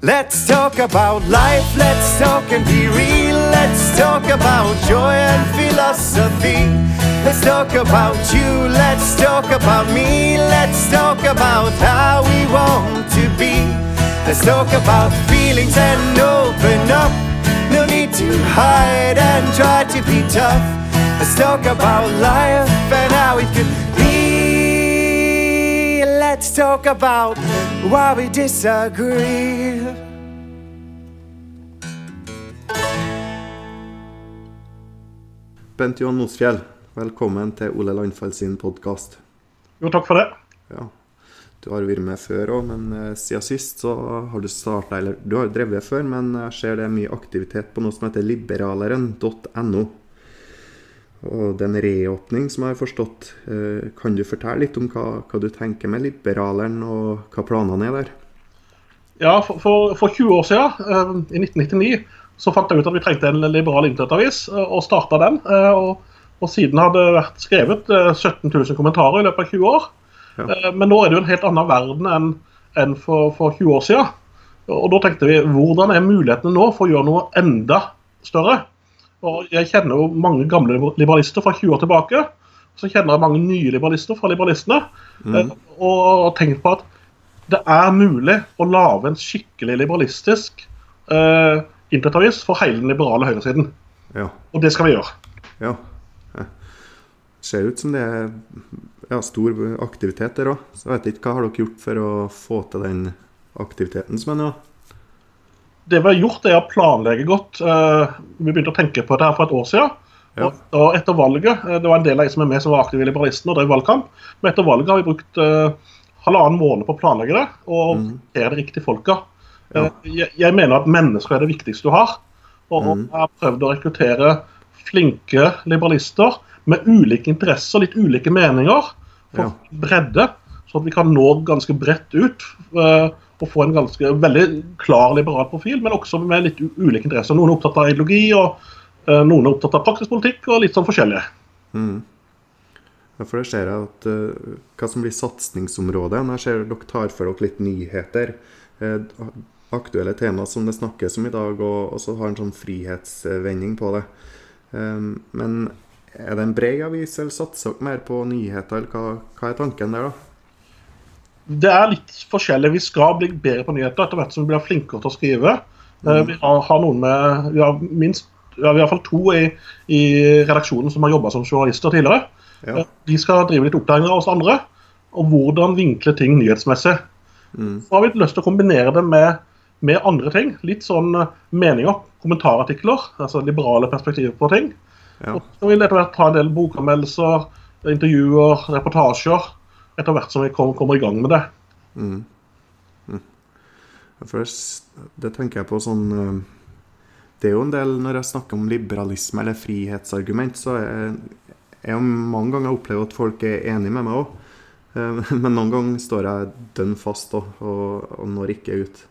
Let's talk about life, let's talk and be real. Let's talk about joy and philosophy. Let's talk about you, let's talk about me. Let's talk about how we want to be. Let's talk about feelings and open up. No need to hide and try to be tough. Let's talk about life and how it could be. Let's talk about why we disagree. Bent Johan Mosfjell, velkommen til Ole Landfall sin podkast. Jo, takk for det. Ja. Du har vært med før òg, men eh, siden sist så har du starta Eller du har drevet før, men jeg ser det er mye aktivitet på noe som heter liberaleren.no. Og det er en reåpning, som jeg har forstått. Eh, Kan du fortelle litt om hva, hva du tenker med Liberaleren, og hva planene er der? Ja, for, for, for 20 år siden, eh, i 1999, så fant jeg ut at vi trengte en liberal internettavis, eh, og starta den. eh, og, og siden har det vært skrevet eh, 17 000 kommentarer i løpet av 20 år. Ja. Eh, Men nå er det jo en helt annen verden enn enn for, for 20 år siden. Og da tenkte vi, hvordan er mulighetene nå for å gjøre noe enda større? Og Jeg kjenner jo mange gamle liberalister fra 20 år tilbake. Så kjenner jeg mange nye liberalister fra liberalistene. Mm. Og, og tenkt på at det er mulig å lage en skikkelig liberalistisk eh, internettavis for hele den liberale høyresiden. Ja. Og det skal vi gjøre. ja. Det Ser ut som det er ja, stor aktivitet der òg. Så jeg vet ikke, hva har dere gjort for å få til den aktiviteten som er nå? Det vi har gjort, er å planlegge godt. Eh, vi begynte å tenke på det her for et år siden. Ja. Og, etter valget, eh, Det var en del av de som er med som var aktive i Liberalisten og drev valgkamp. Men etter valget har vi brukt eh, halvannen måned på å planlegge det og mm. det de riktige folka. Ja. Eh, jeg, jeg mener at mennesker er det viktigste du har. Og, Mhm. jeg har prøvd å rekruttere flinke liberalister med ulike interesser, litt ulike meninger, for Ja. bredde. Så at vi kan nå ganske bredt ut. eh, og få en ganske veldig klar liberal profil, men også med litt ulike interesser. Noen er opptatt av ideologi, og eh, noen er opptatt av praktisk politikk, og litt sånn forskjellige. Mm. Ja, for det ser jeg at uh, hva som blir satsingsområdet. Når jeg ser dere tar for dere litt nyheter, eh, aktuelle tema som det snakkes om i dag, og, og så har en sånn frihetsvending på det. Um, men er det en bred avis, eller satser dere mer på nyheter, eller hva, hva er tanken der, da? Det er litt forskjellig. Vi skal bli bedre på nyheter etter hvert som vi blir flinkere til å skrive. Eh, Vi har, har noen med, vi har minst ja, vi har i hvert fall to i, i redaksjonen som har jobba som journalister tidligere. Ja. Eh, De skal drive litt opplæring av oss andre. Og hvordan vinkle ting nyhetsmessig. Mm. Så har vi lyst til å kombinere det med, med andre ting. Litt sånn eh, meninger, kommentarartikler, altså liberale perspektiver på ting. Ja. Og så vil etter hvert ta en del bokanmeldelser, intervjuer, reportasjer. Etter hvert som vi kom, kommer i gang med det. Mm. Mm. For det, tenker jeg på sånn eh, Det er jo en del Når jeg snakker om liberalisme eller frihetsargument, så er jeg har mange ganger opplevd at folk er enig med meg òg. Men noen ganger står jeg dønn fast og, og, og når ikke ut.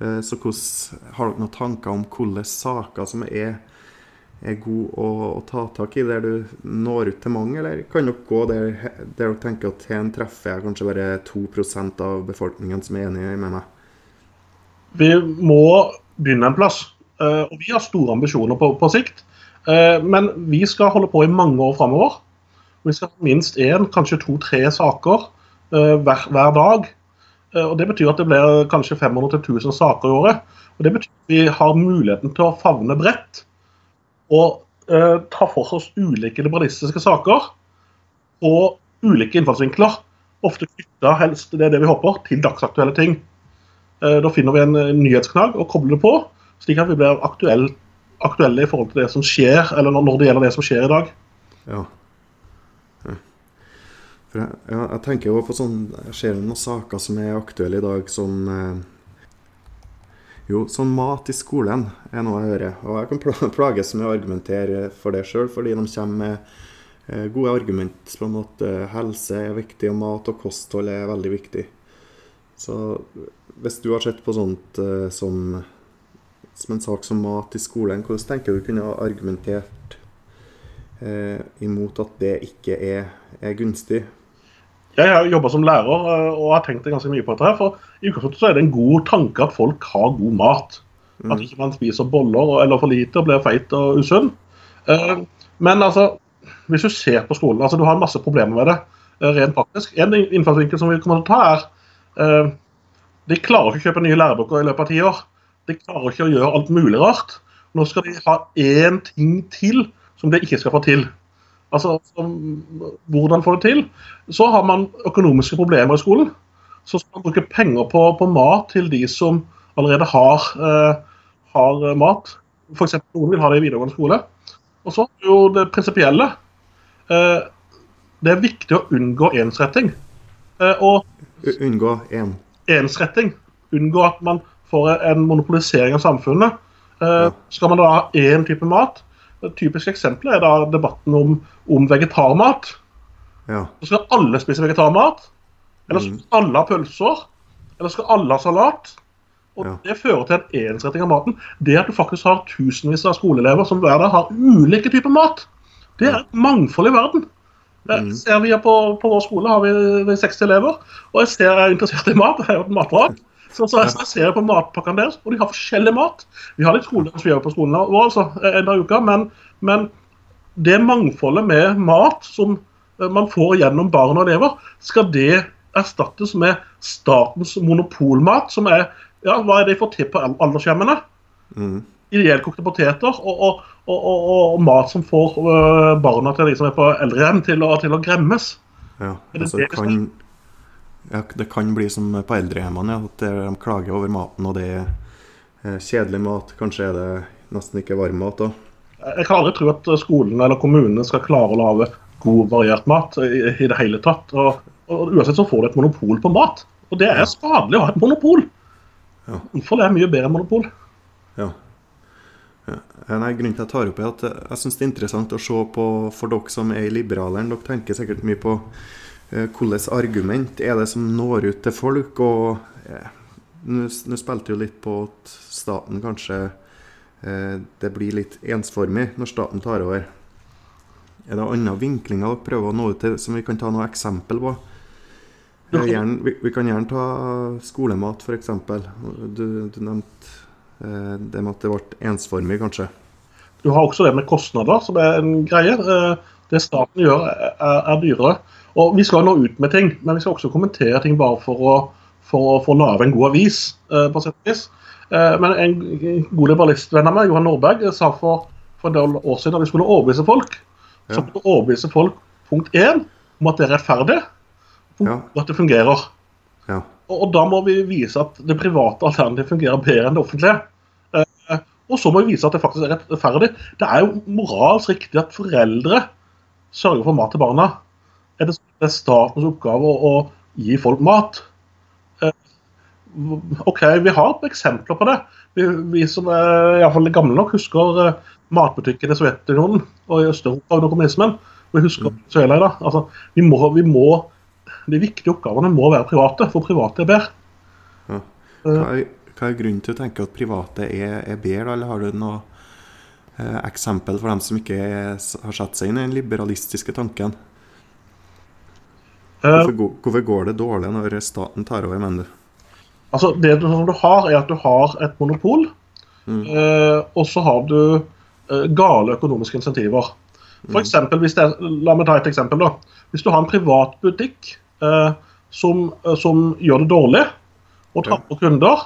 Eh, Så hvordan, har dere noen tanker om hvilke saker som er, er gode å, å ta tak i, der du når ut til mange? Eller kan dere gå der, der dere tenker at her treffer jeg kanskje bare 2% av befolkningen som er enig med meg? Vi må begynne en plass. Eh, og vi har store ambisjoner på, på sikt. Eh, men vi skal holde på i mange år framover. Vi skal ha minst én, kanskje to-tre saker hver, hver dag. Eh, og Det betyr at det blir kanskje 500-1000 saker i året. Og Det betyr at vi har muligheten til å favne bredt og eh, ta for oss ulike liberalistiske saker og ulike innfallsvinkler. Ofte knytta, helst det er det vi håper, til dagsaktuelle ting. Eh, Da finner vi en eh, nyhetsknagg og kobler det på, slik at vi blir aktuelle, aktuelle i forhold til det som skjer, eller når det gjelder det som skjer i dag. Ja. For jeg, ja, jeg tenker jo på sånn Jeg ser noen saker som er aktuelle i dag, som eh, Jo, sånn mat i skolen er noe jeg hører. Og jeg kan pla- plages med å argumentere for det sjøl, fordi de kommer med eh, gode argument på en måte helse er viktig, og mat og kosthold er veldig viktig. Så hvis du har sett på sånt eh, som, som en sak som mat i skolen, hvordan tenker du kunne ha argumentert eh, imot at det ikke er, er gunstig? Jeg har jobba som lærer eh, og har tenkt ganske mye på dette. her, for I utgangspunktet så er det en god tanke at folk har god mat. At ikke man spiser boller eller for lite og blir feit og usunn. Eh, Men altså, hvis du ser på skolen altså Du har masse problemer med det eh, rent praktisk. En innfallsvinkel som vi kommer til å ta, er de klarer ikke å kjøpe nye lærebøker i løpet av ti år. De klarer ikke å gjøre alt mulig rart. Nå skal de ha én ting til som de ikke skal få til. Altså, Hvordan få det til? Så har man økonomiske problemer i skolen. Så skal man bruke penger på, på mat til de som allerede har, eh, har mat. F.eks. noen vil ha det i videregående skole. Og så er jo det prinsipielle. Eh, det er viktig å unngå ensretting. Eh, og Unngå en. ensretting. Unngå at man får en monopolisering av samfunnet. Eh. Skal man da ha én type mat? Det typiske eksempelet er da debatten om, om vegetarmat. Ja. Så skal alle spise vegetarmat? Eller skal Mm. alle ha pølser? Eller skal alle ha salat? Og Ja. Det fører til en ensretting av maten. Det at du faktisk har tusenvis av skoleelever som hver dag har ulike typer mat, det er et mangfold i verden. Mm. ser vi på, på vår skole har vi, vi 60 elever, og jeg ser jeg er interessert i mat. Jeg jo et matvrak. Så, så jeg, jeg ser på matpakkene deres, og de har forskjellig mat. Vi har litt gjør på skolen vår, altså, en dag i uka, men, men det mangfoldet med mat som eh, man får gjennom barn og elever, skal det erstattes med statens monopolmat, som er ja, hva er det de får til på al- aldershjemmene? Mm. Ihjelkokte poteter og, og, og, og, mat som får øh, barna til de som er på eldrehjem, til til å gremmes. Ja. Altså, kan, ja, det kan bli som på eldrehjemmene, ja, at de klager over maten, og det er eh, kjedelig mat. Kanskje er det nesten ikke varm mat òg. Jeg kan aldri tro at skolen eller kommunene skal klare å lage god, variert mat i, i det hele tatt. Og, og Uansett så får du et monopol på mat. Og det er skadelig å ha et monopol. Ja. det er mye bedre enn monopol? Ja. Nei, grunnen til at jeg tar opp er at jeg syns det er interessant å se på for dere som er i liberaleren. Dere tenker sikkert mye på eh, hvilket argument er det som når ut til folk. og eh, Nå nå spilte jo litt på at staten kanskje eh, Det blir litt ensformig når staten tar over. Er det andre vinklinger dere prøver å nå ut til, som vi kan ta noe eksempel på? Eh, Gjerne, vi, vi kan gjerne ta skolemat, f.eks. Du, du nevnte eh, det med at det ble ensformig, kanskje. Du har også det med kostnader, som er en greie. Eh, Det staten gjør, er, er dyrere. Og Vi skal nå ut med ting, men vi skal også kommentere ting bare for å, for å få lage en god avis. eh, på sett og vis. Eh, Men en god liberalistvenn av meg, Johan Nordberg, sa for, for en del år siden at vi skulle overbevise folk. Så Ja. måtte vi overbevise folk punkt én om at det er rettferdig, punkt Ja. at det fungerer. Ja. Og, og da må vi vise at det private alternativet fungerer bedre enn det offentlige. Eh, og så må vi vise at det faktisk er rettferdig. Det er jo moralsk riktig at foreldre sørger for mat til barna. Er det, er statens oppgave å, å gi folk mat. Eh, OK, vi har eksempler på det. Vi, vi som er i fall gamle nok, husker eh, matbutikken i Sovjetunionen og i Øst-Europa under kommunismen. Vi husker i dag. Altså, vi må, vi må, de viktige oppgavene må være private, for private er bedre. Ja. Eh, Hva er, hva er grunnen til å tenke at private er, er bedre, eller har du noe eh, eksempel for dem som ikke er, har satt seg inn i den liberalistiske tanken? Eh, Hvorfor, gå- hvorfor går det dårlig når staten tar over, mener du? Altså, Det du, som du har, er at du har et monopol, Mm. eh, og så har du eh, gale økonomiske insentiver. For eksempel, hvis det La meg ta et eksempel. da. Hvis du har en privat butikk eh, som, som gjør det dårlig og taper kunder,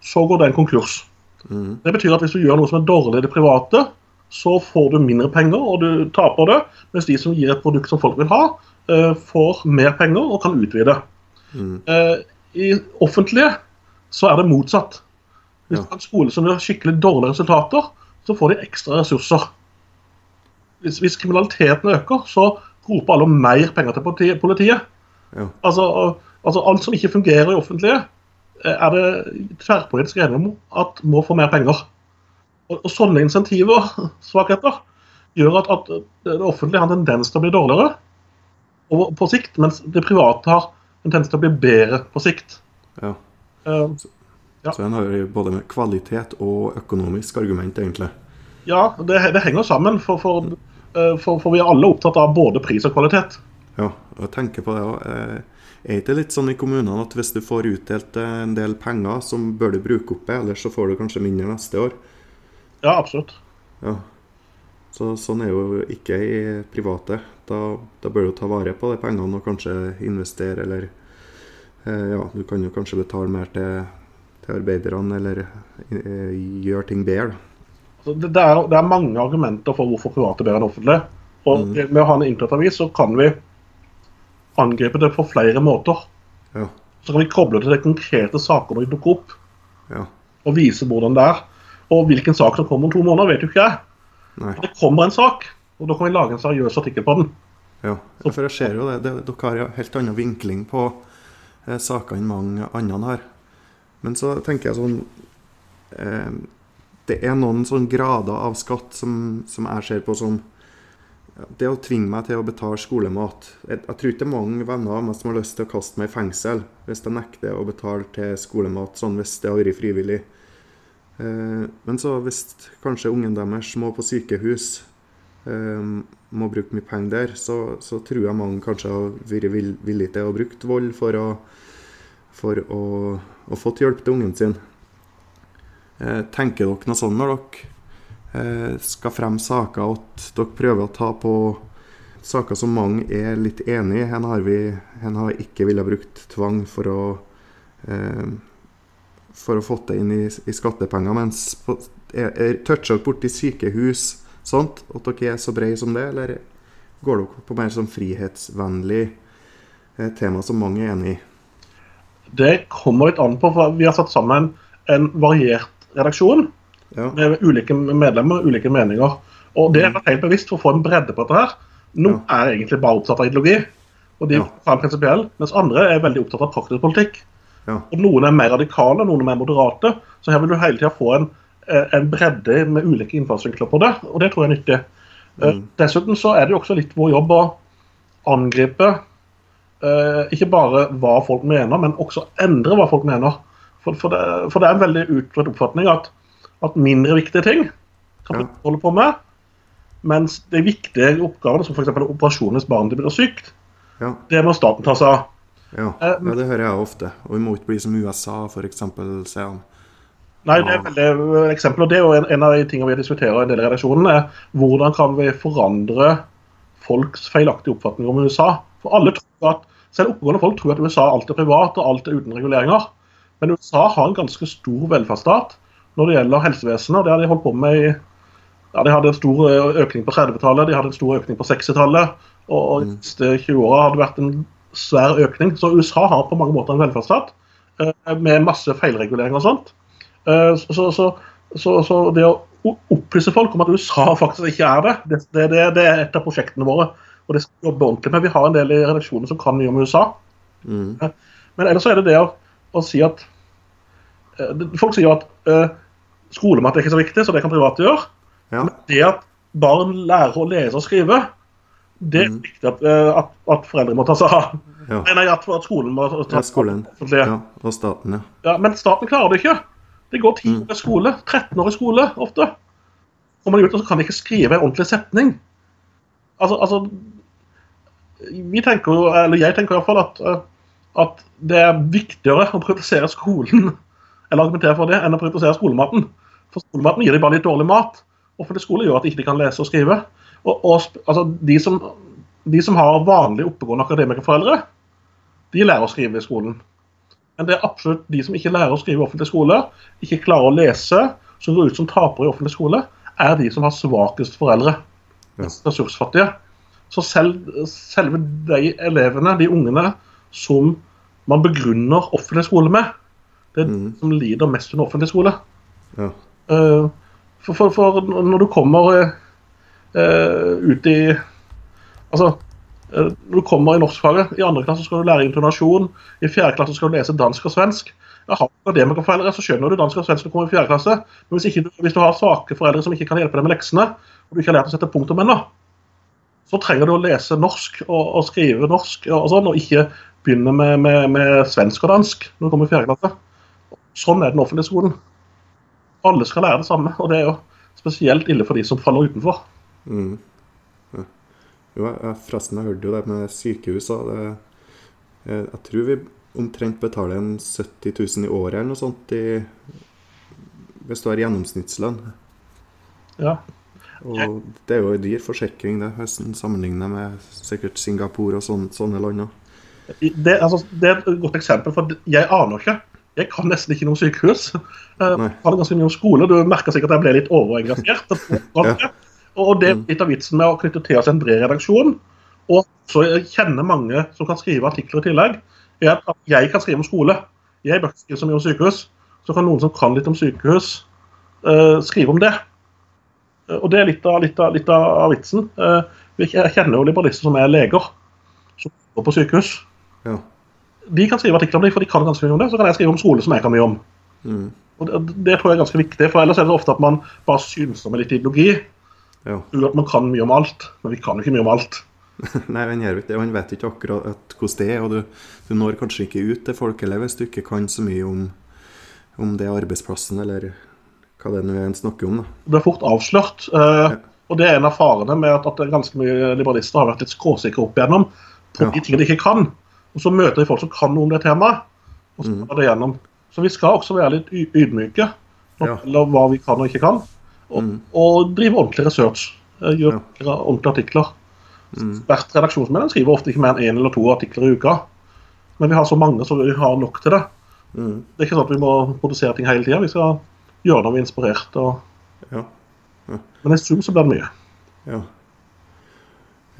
så går den konkurs. Mm. Det betyr at hvis du gjør noe som er dårlig i det private, så får du mindre penger og du taper det, mens de som gir et produkt som folk vil ha, får mer penger og kan utvide. Mm. Eh, I offentlige så er det motsatt. Hvis Ja. du har en skole som gjør skikkelig dårlige resultater, så får de ekstra ressurser. Hvis, hvis kriminaliteten øker, så roper alle om mer penger til politiet. Ja. Altså, altså Alt som ikke fungerer i offentlige, eh, er det tverrpolitisk enighet om at må få mer penger. Og, og Sånne insentiver, svakheter, gjør at, at det offentlige har en tendens til å bli dårligere og på sikt, mens det private har en tendens til å bli bedre på sikt. Ja. Eh, Ja. Så en har jo både med kvalitet og økonomisk argument, egentlig. ja, det, det henger sammen, for, for, uh, for, for vi er alle opptatt av både pris og kvalitet. Ja, og jeg tenker på det òg. Er ikke litt sånn i kommunene at hvis du får utdelt eh, en del penger, så bør du bruke opp det, ellers så får du kanskje mindre neste år? Ja, absolutt. Ja. Så, sånn er jo ikke i private. Da, da bør du ta vare på de pengene og kanskje investere, eller eh, Ja, du kan jo kanskje betale mer til, til arbeiderne, eller eh, gjøre ting bedre. Altså, det, det, er, det, er, mange argumenter for hvorfor private er bedre enn offentlige. Og mm. med å ha en internettavis så kan vi angripe det på flere måter. Ja. Så kan vi koble det til de konkrete sakene de dukker opp, ja. og vise hvordan det er. Og hvilken sak som kommer om to måneder, vet jo ikke jeg. Nei. Det kommer en sak, og da kan vi lage en seriøs artikkel på den. Ja, for jeg ser jo det. det dere har jo helt annen vinkling på eh, saker enn mange andre har. Men så tenker jeg sånn eh, Det er noen sånn grader av skatt som, som jeg ser på som det å tvinge meg til å betale skolemat jeg, jeg, tror ikke det er mange venner av meg som har lyst til å kaste meg i fengsel hvis jeg nekter å betale til skolemat, sånn hvis det har vært frivillig. Eh, men så hvis kanskje ungen deres må på sykehus, eh, må bruke mye penger der, så, så, tror jeg mange kanskje har vært villige til å bruke vold for å, for å, å få hjelp til ungen sin. Eh, tenker dere noe sånn når dere skal fremme saker at dere prøver å ta på saker som mange er litt enig i. Her har vi har ikke villet brukt tvang for å for å få det inn i, i skattepenger. Mens er, er toucher dere borti sykehus sånt, at dere er så brede som det, eller går dere på mer sånn frihetsvennlig eh, tema som mange er enig i? Det kommer litt an på, for vi har satt sammen en variert redaksjon ja. med ulike medlemmer, ulike meninger. Og det er mm. helt bevisst for å få en bredde på dette her. Noen ja. er egentlig bare opptatt av ideologi, og de ja. er prinsipielle, mens andre er veldig opptatt av praktisk politikk. Ja. Og Noen er mer radikale, noen er mer moderate. Så her vil du hele tida få en, eh, en, bredde med ulike innfallsvinkler på det, og det tror jeg er nyttig. Eh, mm. Dessuten så er det jo også litt vår jobb å angripe uh, ikke bare hva folk mener, men også endre hva folk mener. For, for, det, for det, er en veldig utbredt oppfatning at at mindre viktige ting kan vi ja. holde på med. Mens de viktige oppgavene, som f.eks. operasjon hvis barnet blir sykt, ja. det må staten ta seg av. Ja. ja, det hører jeg ofte. Og vi må ikke bli som USA, f.eks. sier han. Nei, det er veldig eksempel, og det er jo en, en av de tingene vi diskuterer i en del av redaksjonen, er hvordan kan vi forandre folks feilaktige oppfatning om USA. For alle tror at, Selv oppegående folk tror at USA alt er privat og alt er uten reguleringer. Men USA har en ganske stor velferdsstat når det gjelder helsevesenet. Det har de holdt på med i ja, De hadde en stor eh, økning på 30-tallet, de hadde en stor økning på 60-tallet. Og de mm. siste 20 åra har det vært en svær økning. Så USA har på mange måter en velferdsstat eh, med masse feilregulering og sånt. Eh, så, så, så, så, det å opplyse folk om at USA faktisk ikke er det, det, det, det er et av prosjektene våre. Og det skal vi jobbe ordentlig med. Vi har en del i redaksjonen som kan mye om USA. Mm. Men ellers er det det å, å si at Folk sier at Skolemat er ikke så viktig, så det kan private gjøre. Ja. Men det at barn lærer å lese og skrive, det er mm. viktig at, eh, at, at, foreldre må ta seg av. Ja. Nei, at, at, skolen må ta ja, skolen. Ja, og staten, ja. ja. Men staten klarer det ikke. Det går ti mm. år i skole, 13 år i skole ofte. Kommer de ut, og så kan de ikke skrive en ordentlig setning. Altså, altså vi tenker, eller Jeg tenker i hvert fall at, eh, at det er viktigere å privatisere skolen eller argumentere for det, enn å privatisere skolematen. For skolematen gir de bare litt dårlig mat. Offentlig skole gjør at de ikke kan lese og skrive. Og, og altså, de, som, de, som, har vanlig oppegående akademikerforeldre, de lærer å skrive i skolen. Men det er absolutt de som ikke lærer å skrive i offentlig skole, ikke klarer å lese, som går ut som tapere i offentlig skole, er de som har svakest foreldre. Ressursfattige. Så selv, selve de elevene, de ungene, som man begrunner offentlig skole med, det er mm. de som lider mest under offentlig skole. Ja. Uh, for, for, for, når du kommer uh, ut i Altså, uh, når du kommer i norskfaget, i andre klasse skal du lære intonasjon, i fjerde klasse skal du lese dansk og svensk. Jeg har akademikerforeldre, så skjønner du dansk og svensk når du kommer i fjerde klasse. Men hvis, ikke, hvis, du har svake foreldre som ikke kan hjelpe deg med leksene, og du ikke har lært å sette punktum ennå, så trenger du å lese norsk og, og skrive norsk og, og, sånn, og ikke begynne med, med, med svensk og dansk når du kommer i fjerde klasse. Sånn er den offentlige skolen. Alle skal lære det samme, og det er jo spesielt ille for de som faller utenfor. Mm. Ja. Jo, jeg, forresten, jeg hørte jo det med sykehus. Det, jeg, jeg tror vi omtrent betaler en 70 000 i året eller noe sånt i, hvis du har gjennomsnittslønn. Ja. Og det er jo en dyr forsikring, det, hvis en sammenligner med sikkert Singapore og sånne, sånne land. Det, altså, det er et godt eksempel, for jeg aner ikke. Jeg kan nesten ikke noe sykehus. Jeg Nei. kan ganske mye om skole. Du merker sikkert at jeg ble litt overengasjert. Ja. Og det er litt av vitsen med å knytte til oss en bred redaksjon. Og så kjenne mange som kan skrive artikler i tillegg. er at Jeg kan skrive om skole. Jeg bør ikke skrive så mye om sykehus. Så kan noen som kan litt om sykehus, uh, skrive om det. Eh, Og det er litt av, litt av, litt av vitsen. Uh, Jeg kjenner jo liberalister som er leger, som går på sykehus. Ja. De kan skrive artikler om det, for de kan ganske mye om det. Så kan jeg skrive om skole, som jeg kan mye om. Mm. Og det, det tror jeg er ganske viktig, for ellers er det ofte at man bare synser med litt ideologi. Ja. Man kan mye om alt, men vi kan jo ikke mye om alt. Nei, han gjør ikke det. Han vet ikke akkurat hvordan det er. Og du, du når kanskje ikke ut til folk heller hvis du ikke kan så mye om, om det arbeidsplassen, eller hva det nå er en snakker om. da. Det blir fort avslørt. eh, Og det er en av farene med at, at ganske mye liberalister har vært litt skråsikre opp igjennom på Ja. de tingene de ikke kan. Og så møter de folk som kan noe om det temaet, og så Mm. det gjennom. Så vi skal også være litt ydmyke når Ja. gjelder hva vi kan og ikke kan. Og, Mm. og drive ordentlig research. Gjør Ja. ordentlige artikler. Mm. Hvert redaksjonsmedlem skriver ofte ikke mer enn én eller to artikler i uka. Men vi har så mange så vi har nok til det. Mm. Det er ikke sånn at vi må produsere ting hele tida. Vi skal gjøre når vi er inspirert. Og... Ja. Men i sum så blir det mye. ja.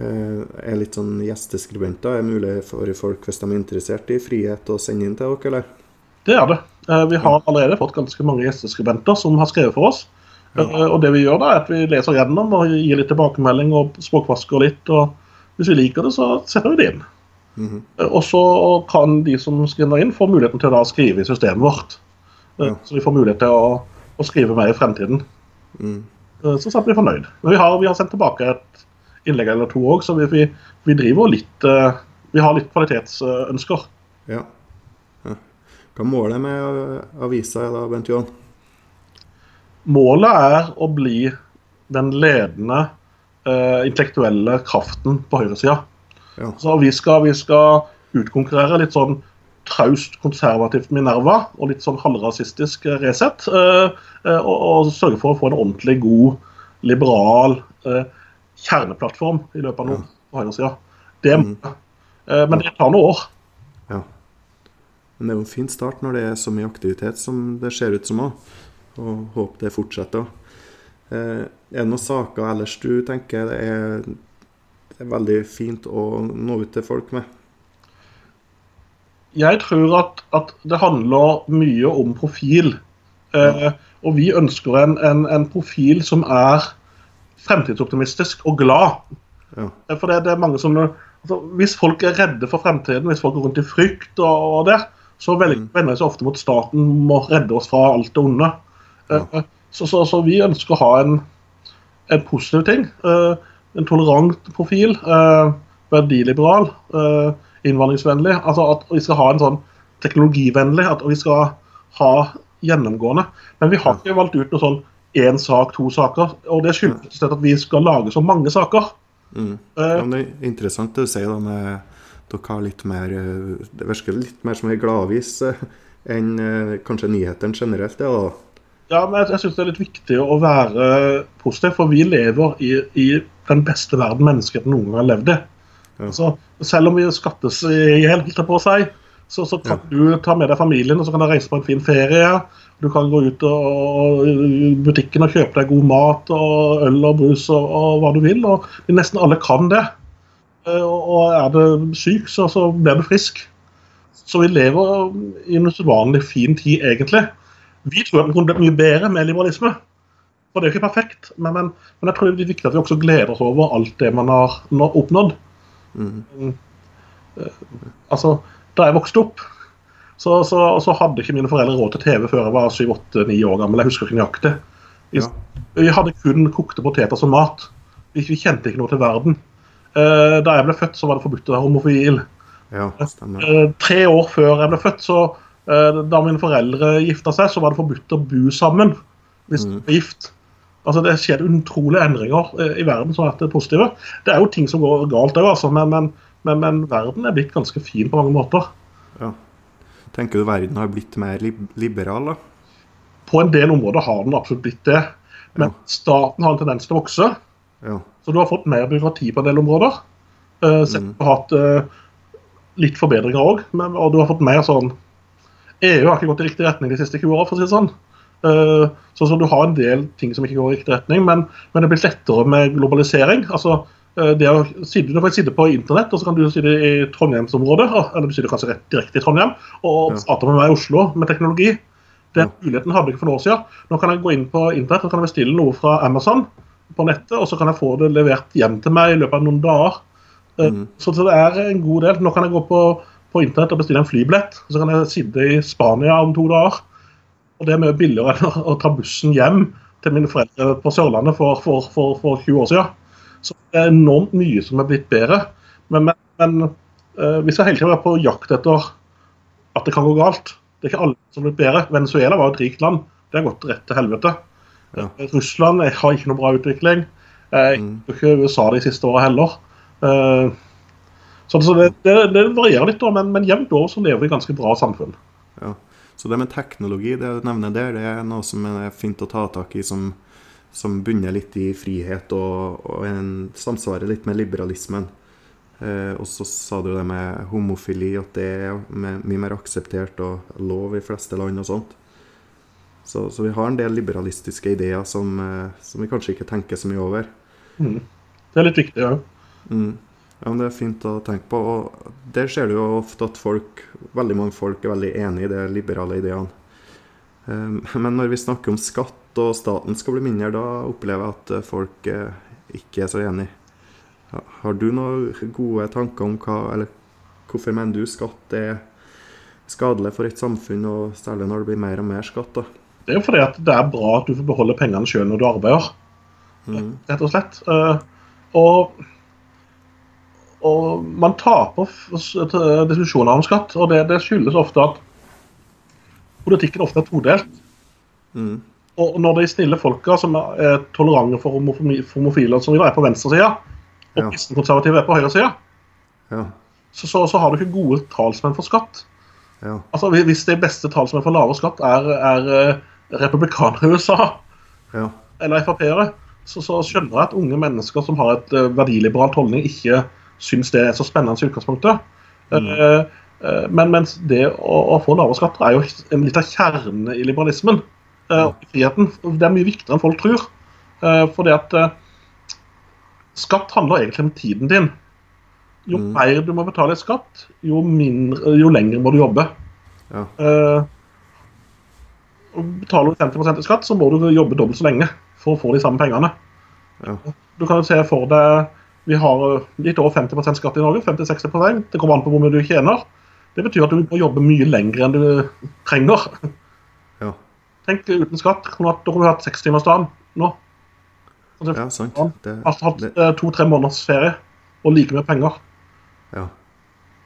Eh, Er litt sånn gjesteskribenter er mulig for folk hvis de er interessert i frihet å sende inn til dere, eller? Det er det. Eh, Vi har allerede fått ganske mange gjesteskribenter som har skrevet for oss. Eh, Og det vi gjør da, er at vi leser gjennom og gir litt tilbakemelding og språkvasker litt. og Hvis vi liker det, så setter vi det inn. Mm -hmm. Og så kan de som skriver inn, få muligheten til da å skrive i systemet vårt. Eh, Ja. Så vi får mulighet til å, å skrive mer i fremtiden. Mm. Så satt vi fornøyd. Men vi har, vi har sendt tilbake et innlegg eller to òg, så vi, vi, vi driver litt Vi har litt kvalitetsønsker. Ja. ja. Hva målet med avisa da, Bent Johan? Målet er å bli den ledende eh, intellektuelle kraften på høyresida. Ja. Så vi skal, vi skal utkonkurrere litt sånn traust konservativt Minerva og litt sånn halvrasistisk Resett. eh, eh, og, og sørge for å få en ordentlig god, liberal eh, kjerneplattform i løpet av noen på høyresida. Det må Mm. Eh, men det tar noen år. Ja. Men det er jo en fin start når det er så mye aktivitet som det ser ut som òg. Og håper det fortsetter. Eh, er det noen saker ellers du tenker det er, det er veldig fint å nå ut til folk med? Jeg tror at, at det handler mye om profil. Eh, og vi ønsker en, en, en profil som er fremtidsoptimistisk og glad. Ja. Eh, For det, det er mange som altså, Hvis folk er redde for fremtiden, hvis folk går rundt i frykt, og, og det, så vender de seg ofte mot staten må redde oss fra alt det onde. Eh, Ja. Så, så, så vi ønsker å ha en, en positiv ting. eh, en tolerant profil. eh, verdiliberal. eh, innvandringsvennlig. Altså at vi skal ha en sånn teknologivennlig. At vi skal ha gjennomgående. Men vi har ikke valgt ut noe sånn én sak, to saker. Og det skyldes at vi skal lage så mange saker. Mm. Eh, Ja, det er interessant det du sier da med dere har litt mer eh, Det virker litt mer som en gladvis eh, enn eh, kanskje nyhetene generelt. Det, da. Ja, men jeg, jeg syns det er litt viktig å være positiv, for vi lever i, i den beste verden mennesket noen gang har levd i. Ja. Altså, selv om vi skattes i hjel, holdt jeg på å si, så, så kan du ta med deg familien og så kan dere reise på en fin ferie. Du kan gå ut og, og, i butikken og kjøpe deg god mat og øl og brus og, og hva du vil. og Nesten alle kan det. Eh, Og og er du syk, så, så blir du frisk. Så vi lever i en usedvanlig fin tid, egentlig. Vi tror at det kunne blitt mye bedre med liberalisme. For det er jo ikke perfekt, men, men, men jeg tror det er viktig at vi også gleder oss over alt det man har oppnådd. Mm. Altså, Da jeg vokste opp, så, så, så hadde ikke mine foreldre råd til TV før jeg var 7-8-9 år gammel. Jeg husker ikke nøyaktig. Vi, Ja. hadde kun kokte poteter som mat. Vi, vi kjente ikke noe til verden. Eh, da jeg ble født, så var det forbudt å være homofil. Ja. Eh, tre år før jeg ble født, så eh, da mine foreldre gifta seg, så var det forbudt å bo sammen hvis mm. du var gift. Altså Det skjer utrolige endringer eh, i verden som vært positive. Det er jo ting som går galt òg, altså, men, men, men, men, verden er blitt ganske fin på mange måter. Ja. Tenker du verden har blitt mer liberal, da? På en del områder har den absolutt blitt det. Men ja. staten har en tendens til å vokse. Ja. Så du har fått mer byråkrati på en del områder. Uh, mm. Du har hatt uh, litt forbedringer òg, og du har fått mer sånn EU har ikke gått i riktig retning de siste 20 åra, for å si det sånn. Uh, så, så, du har en del ting som ikke går i riktig retning, men, men det blitt lettere med globalisering. altså det å sitte, Du kan sitte på internett, og så kan du sitte i Trondheimsområdet, eller du sitter kanskje rett direkte i Trondheim, og starte med meg i Oslo med teknologi. Den muligheten hadde jeg ikke for noen år siden. Nå kan jeg gå inn på internett og kan jeg bestille noe fra Amazon på nettet, og så kan jeg få det levert hjem til meg i løpet av noen dager. Eh, mm. Så, det er en god del. Nå kan jeg gå på, på internett og bestille en flybillett, så kan jeg sitte i Spania om to dager. Og det er mye billigere enn å ta bussen hjem til mine foreldre på Sørlandet for, for, for, for 20 år siden. Så det er enormt mye som er blitt bedre. Men, men, men uh, vi skal hele tiden være på jakt etter at det kan gå galt. Det er ikke alle som har blitt bedre. Venezuela var et rikt land. Det har gått rett til helvete. Ja. Eh, Russland har ikke noe bra utvikling. Eh, mm. Ikke USA de siste åra heller. Eh, så det, det, det, varierer litt, men, men jevnt over så lever vi i ganske bra samfunn. Ja. Så det med teknologi, det du nevner der, det er noe som er fint å ta tak i, som, som bunner litt i frihet og, og en, samsvarer litt med liberalismen. Eh, og så sa du det med homofili, at det er mye mer akseptert og lov i fleste land og sånt. Så, så vi har en del liberalistiske ideer som, eh, som, vi kanskje ikke tenker så mye over. Mm. Det er litt viktig òg. Ja. Mm. Ja, men Det er fint å tenke på. og Der ser du jo ofte at folk, veldig mange folk er veldig enig i de liberale ideene. Um, men når vi snakker om skatt og staten skal bli mindre, da opplever jeg at folk uh, ikke er så enig. Har du noen gode tanker om hva, eller hvorfor mener du skatt er skadelig for et samfunn, og særlig når det blir mer og mer skatt? da? Det er jo fordi at det er bra at du får beholde pengene sjøl når du arbeider, mm. rett og slett. Uh, og, og, man taper diskusjoner om skatt, og det, det, skyldes ofte at politikken ofte er todelt. Mm. Og når de snille folka som er tolerante for homofile, som er på venstresida, og ja. kristenkonservative er på høyresida, ja. så, så, så, har du ikke gode talsmenn for skatt. Ja. Altså, Hvis de beste talsmenn for lavere skatt er, er uh, republikanere i USA, ja. eller Frp-ere, så, så, skjønner jeg at unge mennesker som har et uh, verdiliberalt holdning, ikke syns det er så spennende i utgangspunktet. Mm. Uh, men mens det å, å, få lavere skatter er jo en litt av kjernen i liberalismen. Uh, friheten. Det er mye viktigere enn folk tror. fordi at Skatt handler egentlig om tiden din. Jo mm. mer du må betale i skatt, jo, mindre, jo lenger må du jobbe. Ja. Uh, betaler du 50 i skatt, så må du jobbe dobbelt så lenge for å få de samme pengene. Ja. Du kan jo se for deg Vi har litt over 50% skatt i Norge. 50-60% Det kommer an på hvor mye du tjener. Det betyr at du må jobbe mye lenger enn du trenger. Ja. Tenk uten skatt. Da kunne du hatt sekstimersdagen nå. Altså, ja, sant. Det, altså hatt eh, to-tre måneders ferie og like mye penger. Ja.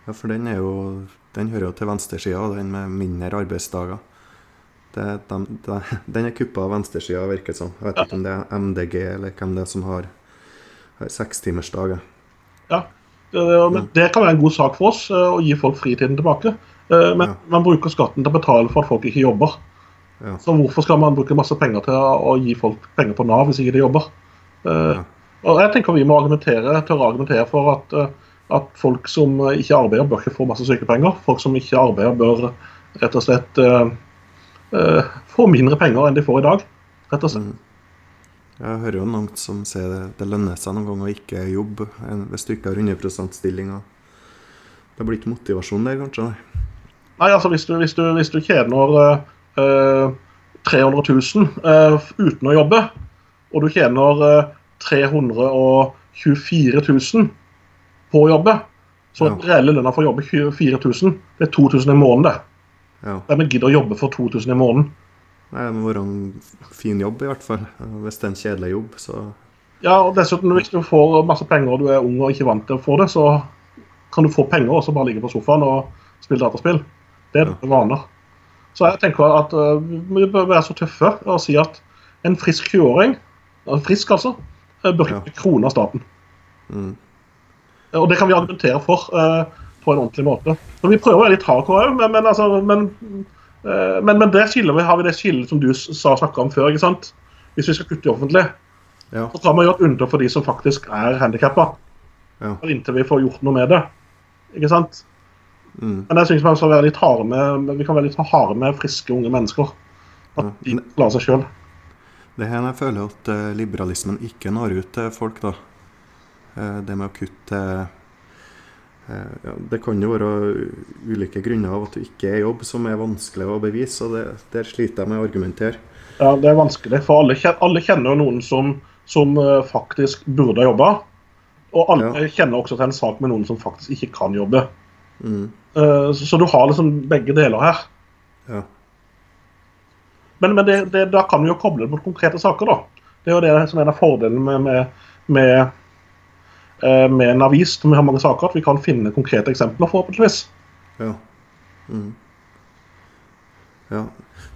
ja, for den er jo Den hører jo til venstresida, den med mindre arbeidsdager. Det, den, den, er kuppa av venstresida, virker det som. Jeg vet ja. ikke om det er MDG eller hvem det er som har, har sekstimersdag. Ja, det, men det kan være en god sak for oss eh, å gi folk fritiden tilbake. Eh, men ja. man bruker skatten til å betale for at folk ikke jobber. Ja. Så hvorfor skal man bruke masse penger til å gi folk penger på Nav hvis ikke de jobber? Ja. Og jeg tenker Vi må argumentere, tørre å argumentere for at, eh, at, folk som ikke arbeider, bør ikke få masse sykepenger. Folk som ikke arbeider, bør rett og slett uh, uh, få mindre penger enn de får i dag. rett og slett. Mm. Jeg hører jo noen som sier det, det lønner seg noen ganger å ikke jobbe hvis du ikke har 100 %-stilling. Det blir ikke motivasjon der, kanskje? Nei, altså hvis du, hvis du, hvis du tjener uh, 300 000 uten å jobbe, og du tjener 324 000 på å jobbe, så ja. reelle lønna for å jobbe 24 000, det er 2000 i måneden. det. Ja. Hvem gidder å jobbe for 2000 i måneden? Det må være en fin jobb, i hvert fall. Hvis det er en kjedelig jobb, så Ja, og dessuten, hvis du får masse penger og du er ung og ikke vant til å få det, så kan du få penger og så bare ligge på sofaen og spille dataspill. Det er ja. vaner. Så jeg tenker at uh, vi bør være så tøffe og si at en frisk 20-åring frisk altså, eh, bør ikke bli krone av staten. Mm. Og det kan vi argumentere for uh, på en ordentlig måte. Så vi prøver å være litt hardcore òg, men, men, altså, men, eh, men, men det skillet, har vi det skillet som du sa snakka om før. ikke sant? Hvis vi skal kutte i offentlig, Ja. så tar man jo et unntak for de som faktisk er handikappa. Ja. Inntil vi får gjort noe med det. Ikke sant? Mm. Men jeg synes man skal være litt harde med, vi kan være litt harde med friske, unge mennesker. At de klarer seg sjøl. Det er her jeg føler at eh, liberalismen ikke når ut til folk, da. Eh, det med å kutte ja, Det kan jo være ulike grunner av at du ikke er i jobb, som er vanskelig å bevise. og det, Der sliter jeg med å argumentere. Ja, det er vanskelig, for alle, alle kjenner noen som, som eh, faktisk burde ha jobba. Og alle kjenner også til en sak med noen som faktisk ikke kan jobbe. Mm. Eh, Så, så du har liksom begge deler her. Ja. Men, men det, det, da kan vi jo koble det mot konkrete saker, da. Det er jo det som er en av fordelene med, med, med, eh, med en avis som vi har mange saker, at vi kan finne konkrete eksempler, forhåpentligvis. Ja. Mm. ja.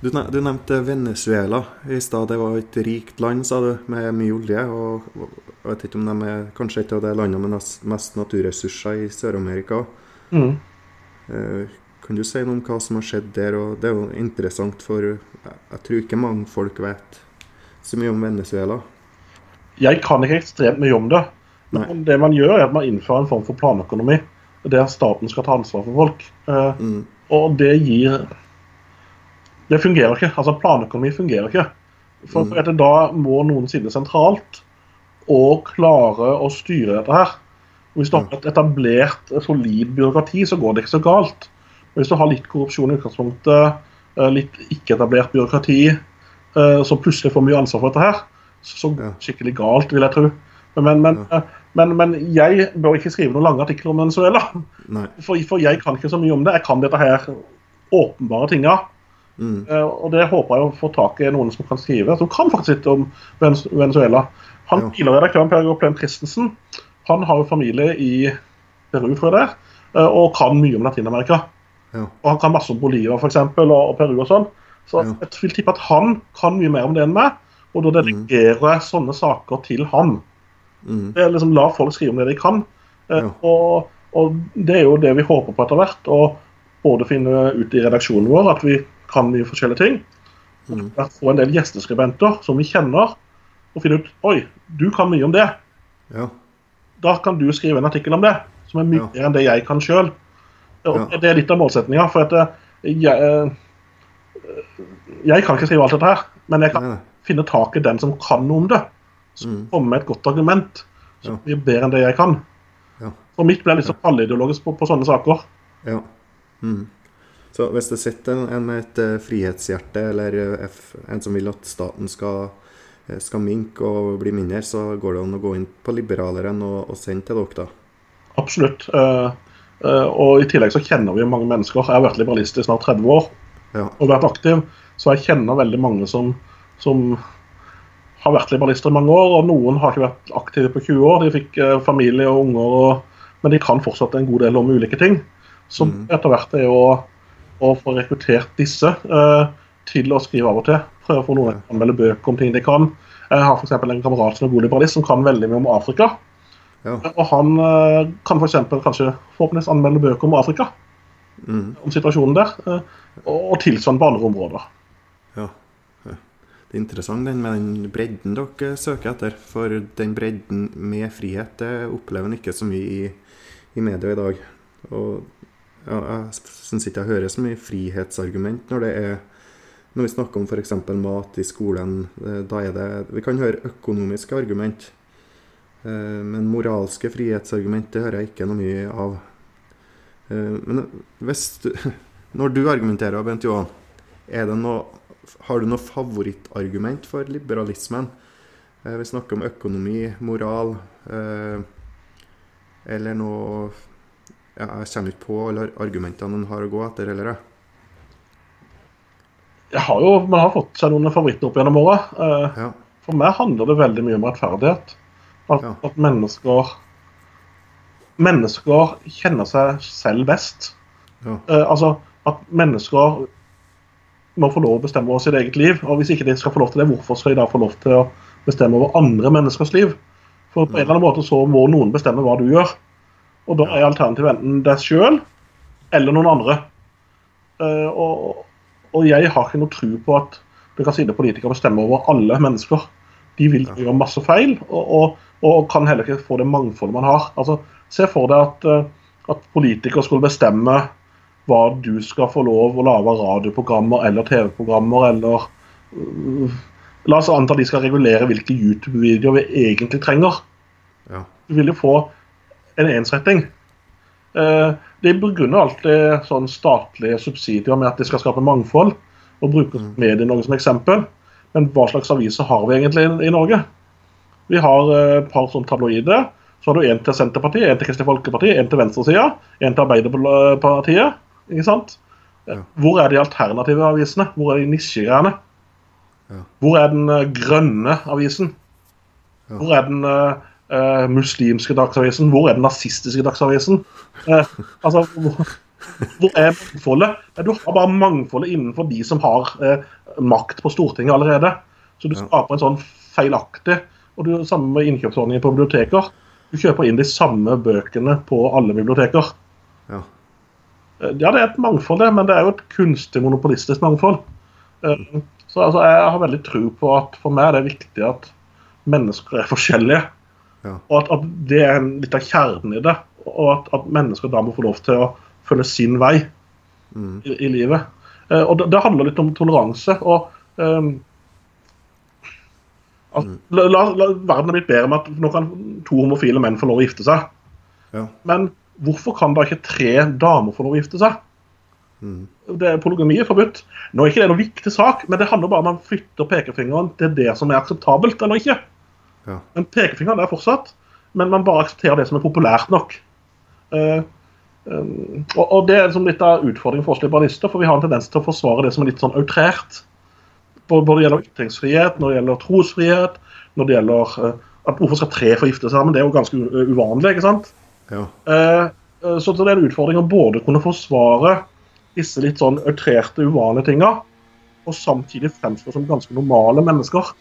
Du, du nevnte Venezuela i stad. Det var et rikt land, sa du, med mye olje. Og, jeg vet ikke om de er kanskje et av de landene med mest naturressurser i Sør-Amerika. Mm. Eh, Kan du si noe om hva som har skjedd der? og Det er jo interessant, for jeg tror ikke mange folk vet så mye om Venezuela. Jeg kan ikke ekstremt mye om det. Nei. Men det man gjør, er at man innfører en form for planøkonomi. Der staten skal ta ansvar for folk. Eh, Mm. Og det gir Det fungerer ikke. Altså Planøkonomi fungerer ikke. For Mm. etter da må noen sitte sentralt og klare å styre dette her. Hvis du har et etablert, solid byråkrati, så går det ikke så galt. Hvis du har litt korrupsjon i utgangspunktet, eh, litt ikke-etablert byråkrati, eh, som plutselig får mye ansvar for dette her, så går det skikkelig galt, vil jeg tro. Men, men, eh, men, men jeg bør ikke skrive noen lange artikler om Venezuela. For, for jeg kan ikke så mye om det. Jeg kan dette her åpenbare tinga. Mm. Eh, Og det håper jeg å få tak i noen som kan skrive, som kan faktisk litt om Venezuela. Han tidligere redaktøren Per Goplen Christensen han har jo familie i Peru, tror jeg det er, eh, og kan mye om Latin-Amerika. Ja. Og han kan masse om Bolivia for eksempel, og, og Peru og sånn. Så Ja. jeg vil tippe at han kan mye mer om det enn meg, og da delegerer jeg sånne saker til han. Mm. Det er liksom La folk skrive om det de kan. Eh, Ja. Og, og det er jo det vi håper på etter hvert. Å både finne ut i redaksjonen vår at vi kan mye forskjellige ting. Mm. Og få en del gjesteskribenter som vi kjenner, og finne ut Oi, du kan mye om det. Ja. Da kan du skrive en artikkel om det, som er mye Ja. mer enn det jeg kan sjøl. Ja. Det er litt av målsettinga. For at eh, jeg, eh, jeg kan ikke skrive alt dette her, men jeg kan nei. finne tak i den som kan noe om det. Som Mm. kommer med et godt argument som Ja. blir bedre enn det jeg kan. Ja. Og mitt blir litt så halvideologisk på, på sånne saker. Ja. Mm. Så hvis det sitter en, en med et eh, frihetshjerte, eller eh, en som vil at staten skal, eh, skal minke og bli mindre, så går det an å gå inn på liberaleren og, og sende til dere, da. Absolutt. Uh, uh, og i tillegg så kjenner vi mange mennesker. Jeg har vært liberalist i snart 30 år Ja. og vært aktiv, så jeg kjenner veldig mange som, som har vært liberalister i mange år. Og noen har ikke vært aktive på 20 år. De fikk eh, familie og unger, og, men de kan fortsatt en god del om ulike ting. Så mm. etter hvert er å, å få rekruttert disse eh, til å skrive av og til. Prøve å få noen til å anmelde bøker om ting de kan. Jeg har f.eks. en kamerat som er god liberalist, som kan veldig mye om Afrika. Ja. Og han eh, kan f.eks. kanskje forhåpentligvis anmelde bøker om Afrika, Mm. om situasjonen der. eh, og, og tilsvarende på andre områder. ja. Det er interessant den med den bredden dere søker etter. For den bredden med frihet det opplever en ikke så mye i, i media i dag. Og ja, jeg syns ikke jeg hører så mye frihetsargument når det er når vi snakker om f.eks. mat i skolen. eh, Da er det Vi kan høre økonomiske argument. eh, Men moralske frihetsargument det hører jeg ikke noe mye av. Eh, Men hvis du, når du argumenterer, Bent Johan, er det noe, har du noe favorittargument for liberalismen? Eh, Vi snakker om økonomi, moral eh, Eller noe ja, Jeg kommer ikke på alle argumentene en har å gå etter, eller? jeg. Har jo, Man har fått seg noen favoritter opp gjennom åra. Eh, Ja. For meg handler det veldig mye om rettferdighet. At, Ja. at mennesker Mennesker kjenner seg selv best. Ja. Altså at mennesker må få lov å bestemme over sitt eget liv. Og hvis ikke de skal få lov til det, hvorfor skal de da få lov til å bestemme over andre menneskers liv. For på en eller annen måte så må noen bestemme hva du gjør. Og da er alternativet enten deg sjøl eller noen andre. Eh, og, og, jeg har ikke noe tro på at du kan sitte politikere bestemme over alle mennesker. De vil gjøre masse feil, og, og, og, kan heller ikke få det mangfoldet man har. Altså, Se for deg at, eh, at politikere skulle bestemme hva du skal få lov å lage radioprogrammer eller TV-programmer eller uh, La oss anta de skal regulere hvilke YouTube-videoer vi egentlig trenger. Ja. Du vil jo få en ensretting. Uh, de begrunner alltid sånn statlige subsidier med at de skal skape mangfold, og bruker Mm. Medie-Norge som eksempel. Men hva slags aviser har vi egentlig i, i Norge? Vi har et et par sånn tabloider. Så har du en til Senterpartiet, en til Kristelig Folkeparti, en til venstresida, en til Arbeiderpartiet. Ikke sant? Ja. Hvor er de alternative avisene? Hvor er de nisjegreiene? Ja. Hvor er den eh, grønne avisen? Ja. Hvor er den uh, muslimske dagsavisen? Hvor er den nazistiske dagsavisen? Uh, altså, hvor, hvor er mangfoldet? Du har bare mangfoldet innenfor de som har uh, makt på Stortinget allerede. Så du skaper en sånn feilaktig Og du Samme med innkjøpsordningen på biblioteker. Du kjøper inn de samme bøkene på alle biblioteker. Ja. Eh, Ja, det er et mangfold, det, men det er jo et kunstig monopolistisk mangfold. Eh, Så altså, jeg har veldig tro på at for meg er det viktig at mennesker er forskjellige. Ja. Og at, at det er en- litt av kjernen i det. Og at, at mennesker da må få lov til å følge sin vei Mm. i, i livet. Eh, og det, det handler litt om toleranse. og um, altså, la, la, la, Verden er blitt bedre med at nå kan to homofile menn få lov å gifte seg. Ja. Men hvorfor kan da ikke tre damer få lov å gifte seg? Mm. Det, polygami er forbudt. Nå er ikke det noen viktig sak, men det handler bare om man flytter pekefingeren til det som er akseptabelt eller ikke. Ja. Men pekefingeren er fortsatt, men man bare aksepterer det som er populært nok. Uh, um, og, og Det er liksom litt av utfordringen for oss liberalister, for vi har en tendens til å forsvare det som er litt sånn outrert. Både når det gjelder ytringsfrihet, når det gjelder trosfrihet, når det gjelder uh, at hvorfor skal tre få gifte seg sammen, det er jo ganske uvanlig. ikke sant? Ja. Eh, eh, så det er en utfordring å både kunne forsvare disse litt sånn outrerte, uvanlige tinga, og samtidig fremstå som ganske normale mennesker.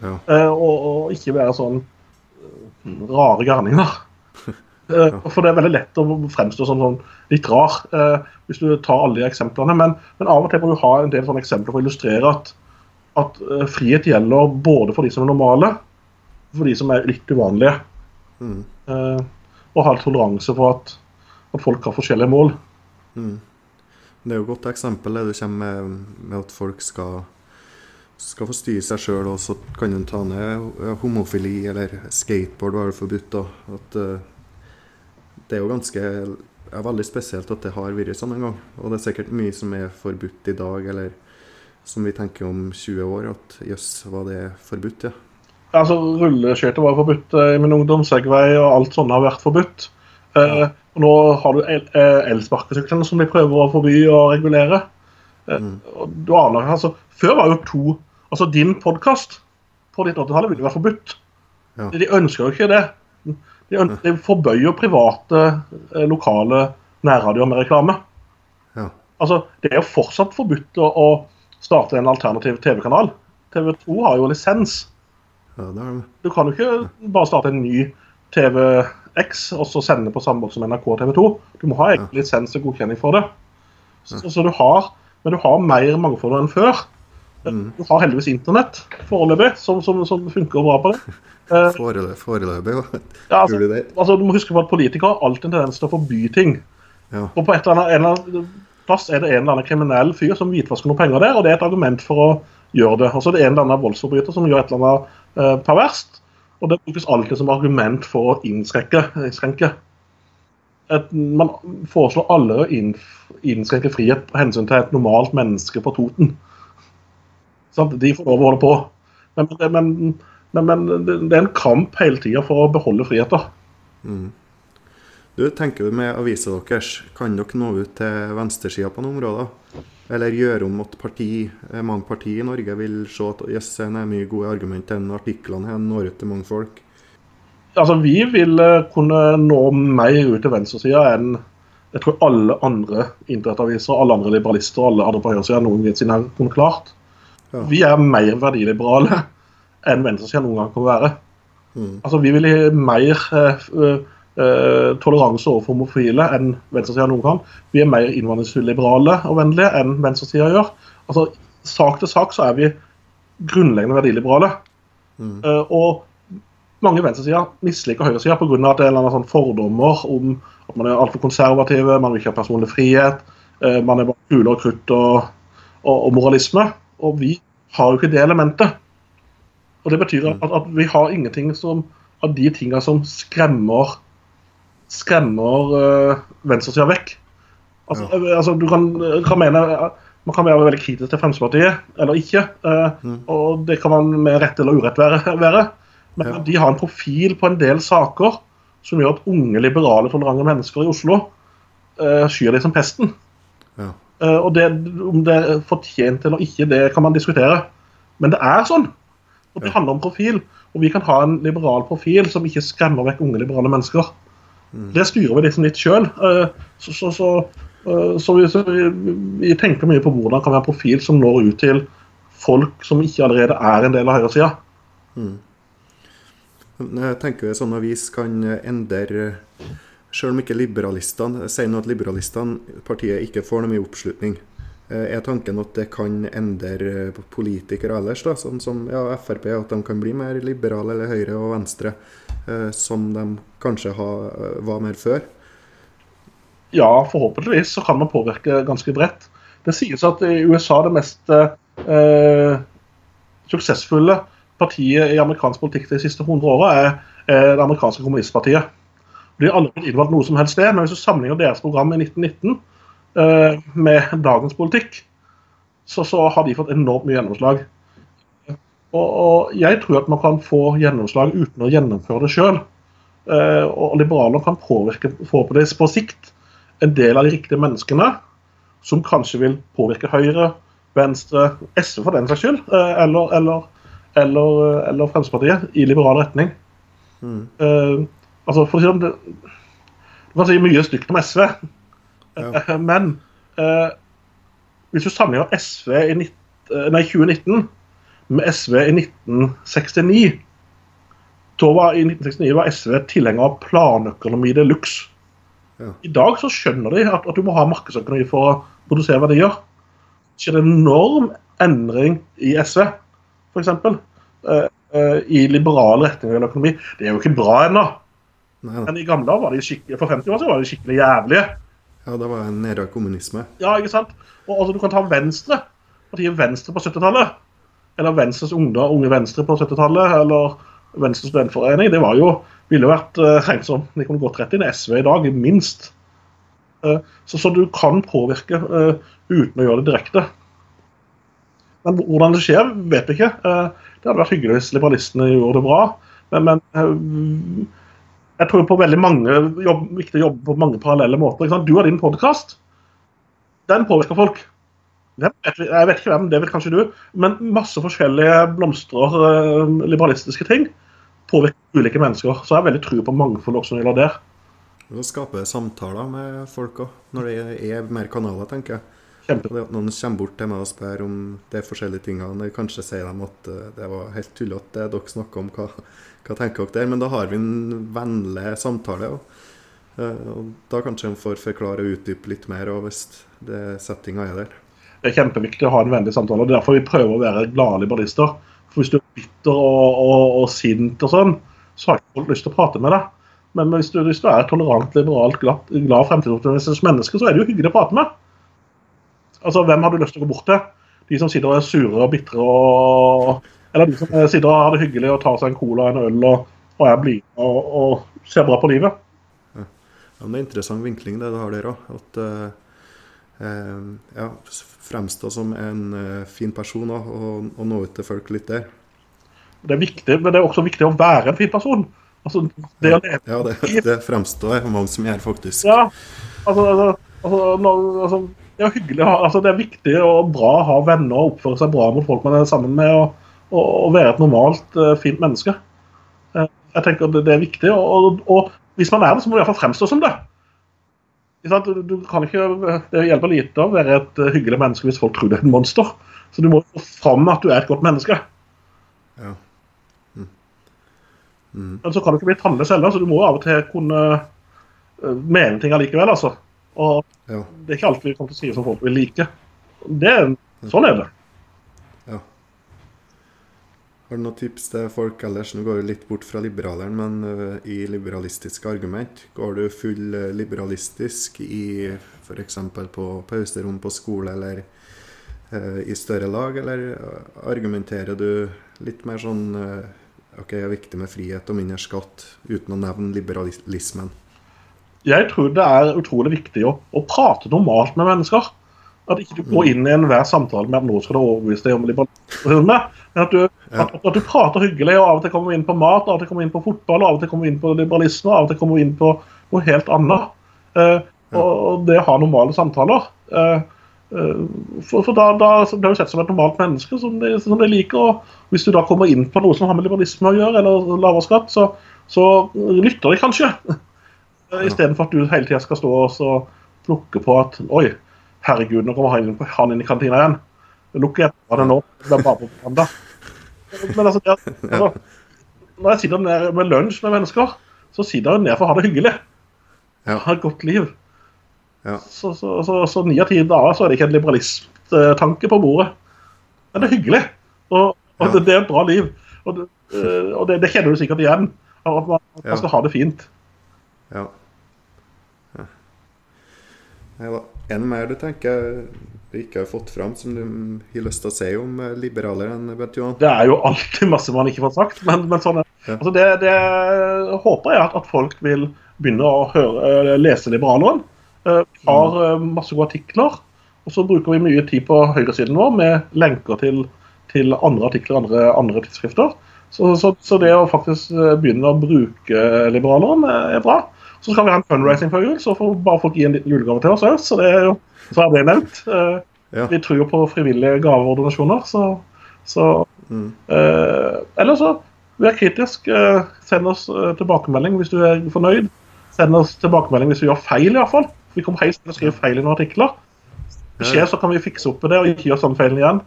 Ja. Eh, og, og ikke være sånn eh, rare gærninger. ja. For det er veldig lett å fremstå som sånn litt rar eh, hvis du tar alle de eksemplene. Men, men av og til må du ha en del sånne eksempler for å illustrere at, at eh, frihet gjelder både for de som er normale, og for de som er litt uvanlige. Mm. Eh, og ha toleranse for at, at folk har forskjellige mål. Mm. Det er jo et godt eksempel det du kommer med, med at folk skal, skal få styre seg sjøl, og så kan en ta ned homofili eller skateboard var det forbudt. da. At, uh, det er jo ganske er veldig spesielt at det har vært sånn en gang. Og det er sikkert mye som er forbudt i dag, eller som vi tenker om 20 år, at jøss, var det forbudt, ja. Altså, Rulleskøyter var forbudt eh, i min ungdom, Segway og alt sånt har vært forbudt. Eh, og Nå har du el eh, elsparkesyklene som de prøver å forby og regulere. Eh, Mm. og du aner, altså, Før var jo to Altså, din podkast på 1980-tallet ville vært forbudt. Ja. De ønsker jo ikke det. De, de forbøyer jo private, eh, lokale nærradioer med reklame. Ja. Altså, Det er jo fortsatt forbudt å, å starte en alternativ TV-kanal. TV2 har jo lisens. Ja det er det. Du kan jo ikke bare starte en ny TVX og så sende på samme måte som NRK og TV 2. Du må ha egen lisens og godkjenning for det. Så, så du har, Men du har mer mangfold enn før. Mm. Du har heldigvis internett foreløpig, som, som, som funker bra på det. Eh, Foreløpig, ja, altså, altså, du må huske på at Politikere har alltid en tendens til å forby ting. Ja. Og på et eller annet, en eller annen plass er det en eller annen kriminell fyr som hvitvasker noen penger der, og det er et argument for å gjøre det. Og så er det en eller annen voldsforbryter som gjør et eller annet perverst, og det brukes alltid som argument for å innskrenke. innskrenke. Et, man foreslår alle å innskrenke frihet på hensyn til et normalt menneske på Toten. Sånn, De får lov å holde på. Men, men, men, men det er en kamp hele tida for å beholde friheter. Mm. Du, tenker du med avisa deres, kan dere nå ut til venstresida på noen områder? Eller gjøre om at parti, eh, mange partier i Norge vil se at yes, det er mye gode argumenter enn artiklene her når ut til mange folk? Altså, Vi vil eh, kunne nå mer ut til venstresida enn jeg tror alle andre internettaviser, alle andre liberalister og alle andre på høyresida noensinne har kunnet klart. Ja. Vi er mer verdiliberale enn venstresida noen gang kan være. Mm. Altså, Vi vil mer eh, eh, toleranse overfor homofile enn venstresida noen kan. Vi er mer innvandringsliberale og vennlige enn venstresida gjør. Altså, Sak til sak så er vi grunnleggende verdiliberale. Mm. Eh, og mange venstresider misliker høyresida pga. at det er sånn fordommer om at man er altfor konservative, man vil ikke ha personlig frihet, eh, man er bare kule og krutt og, og, og moralisme. Og vi har jo ikke det elementet. Og det betyr at, at vi har ingenting som, av de tinga som skremmer skremmer uh, venstresida vekk. Altså, Ja. eh, altså, du kan, kan mene Man kan være veldig kritisk til Fremskrittspartiet, eller ikke. eh, Mm. Og det kan man med rett eller urett være. være. Men Ja. de har en profil på en del saker som gjør at unge, liberale, tolerante mennesker i Oslo uh, skyr dem som pesten. Ja. Uh, og det, Om det er fortjent eller ikke, det kan man diskutere. Men det er sånn. Og Det Ja. handler om profil. Og vi kan ha en liberal profil som ikke skremmer vekk unge, liberale mennesker. Det styrer vi liksom litt sjøl. Så, så, så, eh, så, vi, vi, vi tenker mye på hvordan kan vi ha profil som når ut til folk som ikke allerede er en del av høyresida. Mm. Jeg tenker sånn avis kan endre Selv om ikke liberalistene sier nå at liberalistene, partiet, ikke får noe mye oppslutning, eh, er tanken at det kan endre politikere ellers, da, sånn som ja, Frp, at de kan bli mer liberale eller høyre og venstre, eh, som de kanskje ha, var mer før? Ja, forhåpentligvis så kan man påvirke ganske bredt. Det sies at i USA det mest eh, suksessfulle partiet i amerikansk politikk de siste 100 åra er, er det amerikanske kommunistpartiet. De har aldri innvalgt noe som helst sted, men hvis du sammenligner deres program i 1919 eh, med dagens politikk, så, så har de fått enormt mye gjennomslag. Og, og jeg tror at man kan få gjennomslag uten å gjennomføre det sjøl. Eh, og liberaler kan påvirke forhåpentligvis på sikt en del av de riktige menneskene som kanskje vil påvirke Høyre, Venstre, SV for den saks skyld, eh, eller, eller, eller, eller Fremskrittspartiet i liberal retning. Mm. Eh, altså for å si det, sånn, Du kan si mye stygt om SV, Ja. eh, men eh, hvis du sammenligner SV i 19, eh, nei, 2019 med SV i 1969 da var, I 1969 var SV tilhenger av planøkonomi de luxe. Ja. I dag så skjønner de at, at du må ha markedsøkonomi for å produsere verdier. Det skjer en enorm endring i SV, f.eks. Uh, I liberal retning av økonomi. Det er jo ikke bra ennå, men i gamle år var de skikkelig, for 50 år siden var de skikkelig jævlige. Ja, det var nede av kommunisme. Ja, ikke sant? Og altså, Du kan ta Venstre. Partiet Venstre på 70-tallet. Eller Venstres ungdom, Unge Venstre på 70-tallet. Eller Venstres studentforening. Det var jo, ville vært regnsomt. regnet som de kunne gått rett inn i SV i dag, minst. Eh, så, så du kan påvirke eh, uten å gjøre det direkte. Men hvordan det skjer, vet vi ikke. Eh, det hadde vært hyggelig hvis liberalistene gjorde det bra. Men, men eh, jeg tror på veldig mange jobb, å jobbe på mange parallelle måter. Du har din podkast. Den påvirker folk. Vet Jeg vet ikke hvem, det vet kanskje du. Men masse forskjellige blomstrer, eh, liberalistiske ting, påvirker ulike mennesker. Så jeg har veldig tro på mangfold også når det gjelder det. Og skape samtaler med folk òg, når det er mer kanaler, tenker jeg. Kjempe. Det at noen kommer bort til meg og spør om de forskjellige tingene. Kanskje sier de at eh, det var helt tullete det dere snakker om, hva, hva tenker dere der? Men da har vi en vennlig samtale. Og, eh, og da kanskje de får forklare og utdype litt mer og hvis det settinga er der. Det er kjempeviktig å ha en vennlig samtale. og det er Derfor vi prøver å være glade liberalister. For Hvis du er bitter og, og, og sint og sånn, så har ikke folk lyst til å prate med deg. Men hvis du, hvis du er tolerant, liberalt, glad, glad fremtidsoptimistisk menneske, så er det jo hyggelig å prate med. Altså, Hvem har du lyst til å gå bort til? De som sitter og er sure og bitre og Eller de som sitter og har det hyggelig og tar seg en cola og en øl og, og er blide og, og ser bra på livet. Ja, men det er interessant vinkling det du har der òg. At eh, ja, fremstå som en eh, fin person og, og nå ut til folk litt der. Det er viktig, men det er også viktig å være en fin person. Altså, det leve Ja, det, det fremstår mange som gjør, faktisk. Ja, altså, altså, altså, altså Det er hyggelig altså, det er viktig og bra å ha venner og oppføre seg bra mot folk man er sammen med, og, og, og være et normalt, eh, fint menneske. Eh, jeg tenker det, er viktig, og, og, og hvis man er det, så må man iallfall fremstå som det. Du, du kan ikke, Det hjelper lite å være et eh, hyggelig menneske hvis folk tror du er et monster. Så du må få fram at du er et godt menneske. Ja. Men så kan du ikke bli tannløs heller, så du må av og til kunne eh, mene ting allikevel, altså. Og Ja. det er ikke alt vi kommer til å si som folk vil like. Det sånn er det. Har du noen tips til folk ellers? Nå går du litt bort fra liberaleren, men øh, i liberalistiske argument, går du full øh, liberalistisk i f.eks. på pauserom på skole eller øh, i større lag, eller øh, argumenterer du litt mer sånn OK, det er viktig med frihet og mindre skatt, uten å nevne liberalismen? Jeg tror det er utrolig viktig å, å prate normalt med mennesker. At ikke du går inn i enhver samtale med at nå skal du overbevise deg om liberalisme. Men at du, at, at du prater hyggelig, og av og til kommer vi inn på mat, av og til kommer vi inn på fotball, av og til kommer vi inn på liberalisme, av og til kommer vi inn på noe helt annet. Eh, og, og det å ha normale samtaler. Eh, eh, for for da, da blir du sett som et normalt menneske som de, som de liker. og Hvis du da kommer inn på noe som har med liberalisme å gjøre, eller lavere skatt, så, så lytter de kanskje. Uh, Istedenfor at du hele tida skal stå og plukke på at Oi, herregud, nå kommer han inn, han inn i kantina igjen. Lukk jeg av nå. Det er bare propaganda. Men altså, det, altså, når jeg sitter ned med lunsj med mennesker, så sitter jeg ned for å ha det hyggelig. Ja. Ha et godt liv. Ja. Så, så, så, så ni av ti dager så er det ikke en liberalisttanke på bordet. Men det er hyggelig. Og, og Ja. det, det er et bra liv. Og, det, eh, og det, det kjenner du sikkert igjen. At man, man skal ha det fint. Ja. Da. Er mer du tenker du ikke har fått fram, som du har lyst til å si om eh, liberaleren, Bent Johan? Det er jo alltid masse man ikke får sagt, men, men sånn Ja. altså det. Det håper jeg at, at folk vil begynne å høre, eh, lese Liberaleren. Uh, har mm. masse gode artikler, og så bruker vi mye tid på høyresiden vår med lenker til, til andre artikler andre, andre tidsskrifter. Så, så, så det å faktisk begynne å bruke Liberaleren er bra. Så skal vi ha en fundraising før jul, så får bare folk gi en liten julegave til oss òg. Så, det er jo- så er det nevnt. Eh, Ja. Vi tror jo på frivillige gaver og donasjoner, så, så Mm. Eh, eller så vær kritisk. eh, send oss eh, tilbakemelding hvis du er fornøyd. Send oss tilbakemelding hvis vi gjør feil, iallfall. Vi kommer helst til å skrive feil i noen artikler. Hvis det skjer, så kan vi fikse opp i det og ikke gjøre sånn feilen igjen.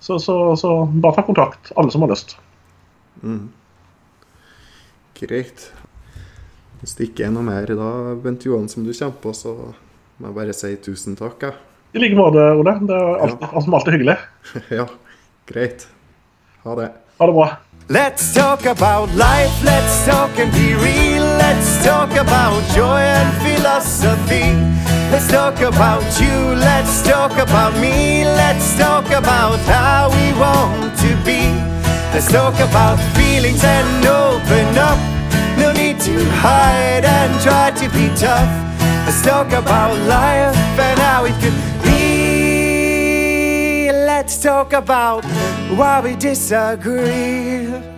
Så, så, så bare ta kontakt, alle som har lyst. Mm. Greit. Hvis det ikke er noe mer da, Bent Johan, som du kommer på, så må jeg bare si tusen takk. Ja. I like måte, Ole. Det er alt som alltid hyggelig. ja, greit. Ha det. Ha det bra. Let's talk about life, let's talk and be real. Let's talk about joy and philosophy. Let's talk about you, let's talk about me. Let's talk about how we want to be. Let's talk about feelings and open up. To hide and try to be tough. Let's talk about life and how it could be. Let's talk about why we disagree.